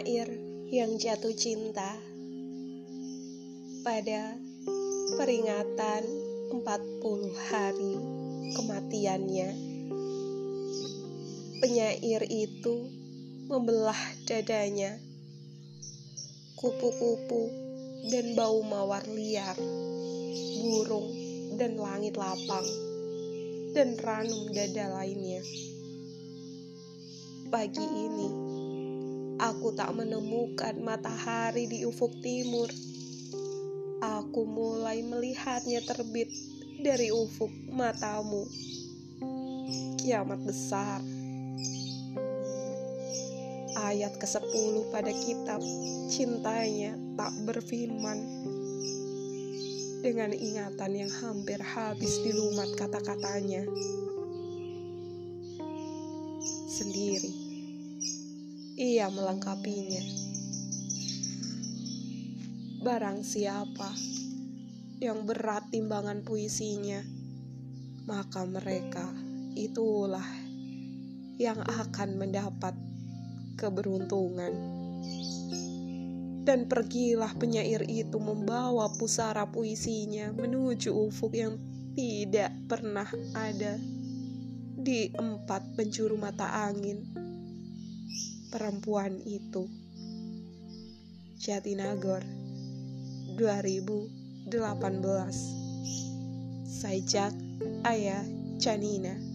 penyair yang jatuh cinta pada peringatan 40 hari kematiannya. Penyair itu membelah dadanya, kupu-kupu dan bau mawar liar, burung dan langit lapang, dan ranum dada lainnya. Pagi ini, aku tak menemukan matahari di ufuk timur. Aku mulai melihatnya terbit dari ufuk matamu. Kiamat besar. Ayat ke-10 pada kitab cintanya tak berfirman dengan ingatan yang hampir habis dilumat kata-katanya sendiri. Ia melengkapinya. Barang siapa yang berat timbangan puisinya, maka mereka itulah yang akan mendapat keberuntungan. Dan pergilah penyair itu membawa pusara puisinya menuju ufuk yang tidak pernah ada di empat penjuru mata angin. Perempuan itu. Jatinagor 2018 Saijak Ayah Janina